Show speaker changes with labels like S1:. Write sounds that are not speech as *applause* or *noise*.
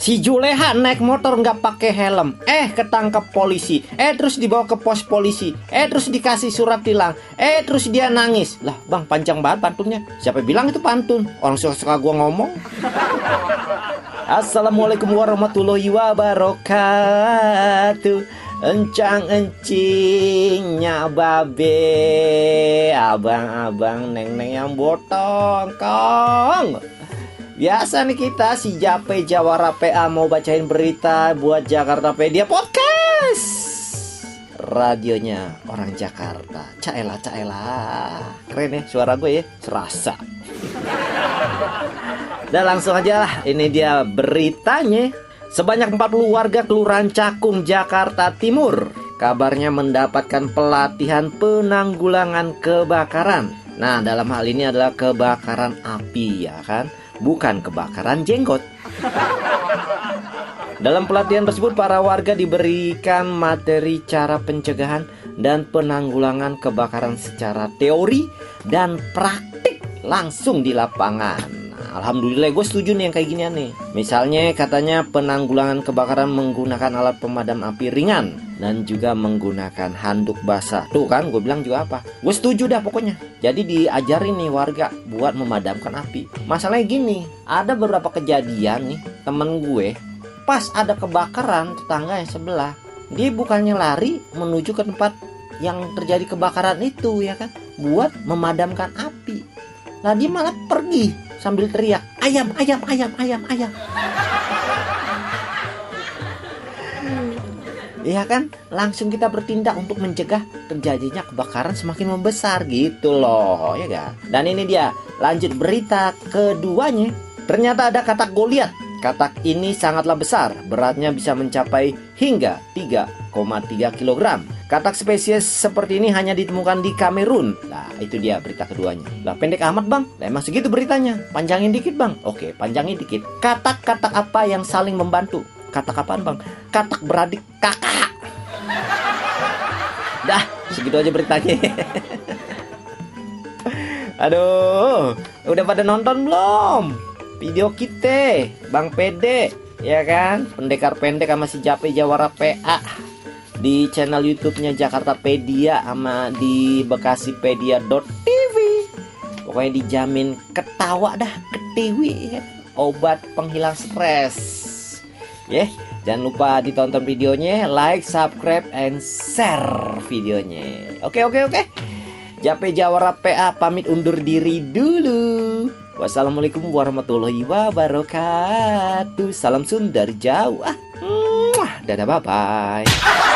S1: Si Juleha naik motor nggak pakai helm, eh ketangkep polisi, eh terus dibawa ke pos polisi, eh terus dikasih surat tilang, eh terus dia nangis. Lah bang panjang banget pantunnya. Siapa bilang itu pantun? Orang suka-suka gua ngomong. *laughs* Assalamualaikum warahmatullahi wabarakatuh Encang encingnya babe Abang-abang neng-neng yang botong kong Biasa nih kita si Jape Jawara PA mau bacain berita buat Jakarta Pedia Podcast. Radionya orang Jakarta. Caela caela Keren ya suara gue ya Serasa. Dan langsung aja lah, ini dia beritanya. Sebanyak 40 warga Kelurahan Cakung, Jakarta Timur. Kabarnya mendapatkan pelatihan penanggulangan kebakaran. Nah, dalam hal ini adalah kebakaran api ya kan, bukan kebakaran jenggot. Dalam pelatihan tersebut para warga diberikan materi cara pencegahan dan penanggulangan kebakaran secara teori dan praktik langsung di lapangan. Alhamdulillah gue setuju nih yang kayak gini nih. Misalnya katanya penanggulangan kebakaran menggunakan alat pemadam api ringan Dan juga menggunakan handuk basah. Tuh kan gue bilang juga apa? Gue setuju dah pokoknya. Jadi diajarin nih warga buat memadamkan api. Masalahnya gini Ada beberapa kejadian nih temen gue Pas ada kebakaran tetangga yang sebelah Dia bukannya lari menuju ke tempat yang terjadi kebakaran itu ya kan? Buat memadamkan api. Nah dia malah pergi sambil teriak ayam ayam ayam ayam ayam. Iya kan, langsung kita bertindak untuk mencegah terjadinya kebakaran semakin membesar gitu loh, ya kan? Dan ini dia, lanjut berita keduanya. Ternyata ada katak Goliat. Katak ini sangatlah besar, beratnya bisa mencapai hingga 3,3 kg. Katak spesies seperti ini hanya ditemukan di Kamerun. Nah, itu dia berita keduanya. Lah, pendek amat, Bang. Lah, emang segitu beritanya. Panjangin dikit, Bang. Oke, panjangin dikit. Katak-katak apa yang saling membantu? Katak apaan, Bang? Katak beradik kakak. *laughs* Dah, segitu aja beritanya. *laughs* Aduh, udah pada nonton belum? Video kita, Bang Pede, ya kan? Pendekar pendek sama si Jape Jawara PA di channel YouTube-nya Jakarta Pedia sama di bekasipedia.tv. Pokoknya dijamin ketawa dah ketiwi ya. Obat penghilang stres. Ya, yeah. jangan lupa ditonton videonya, like, subscribe, and share videonya. Oke, oke, oke. Jape Jawara PA pamit undur diri dulu. Wassalamualaikum warahmatullahi wabarakatuh. Salam Sun dari jauh. Ah, dadah bye bye.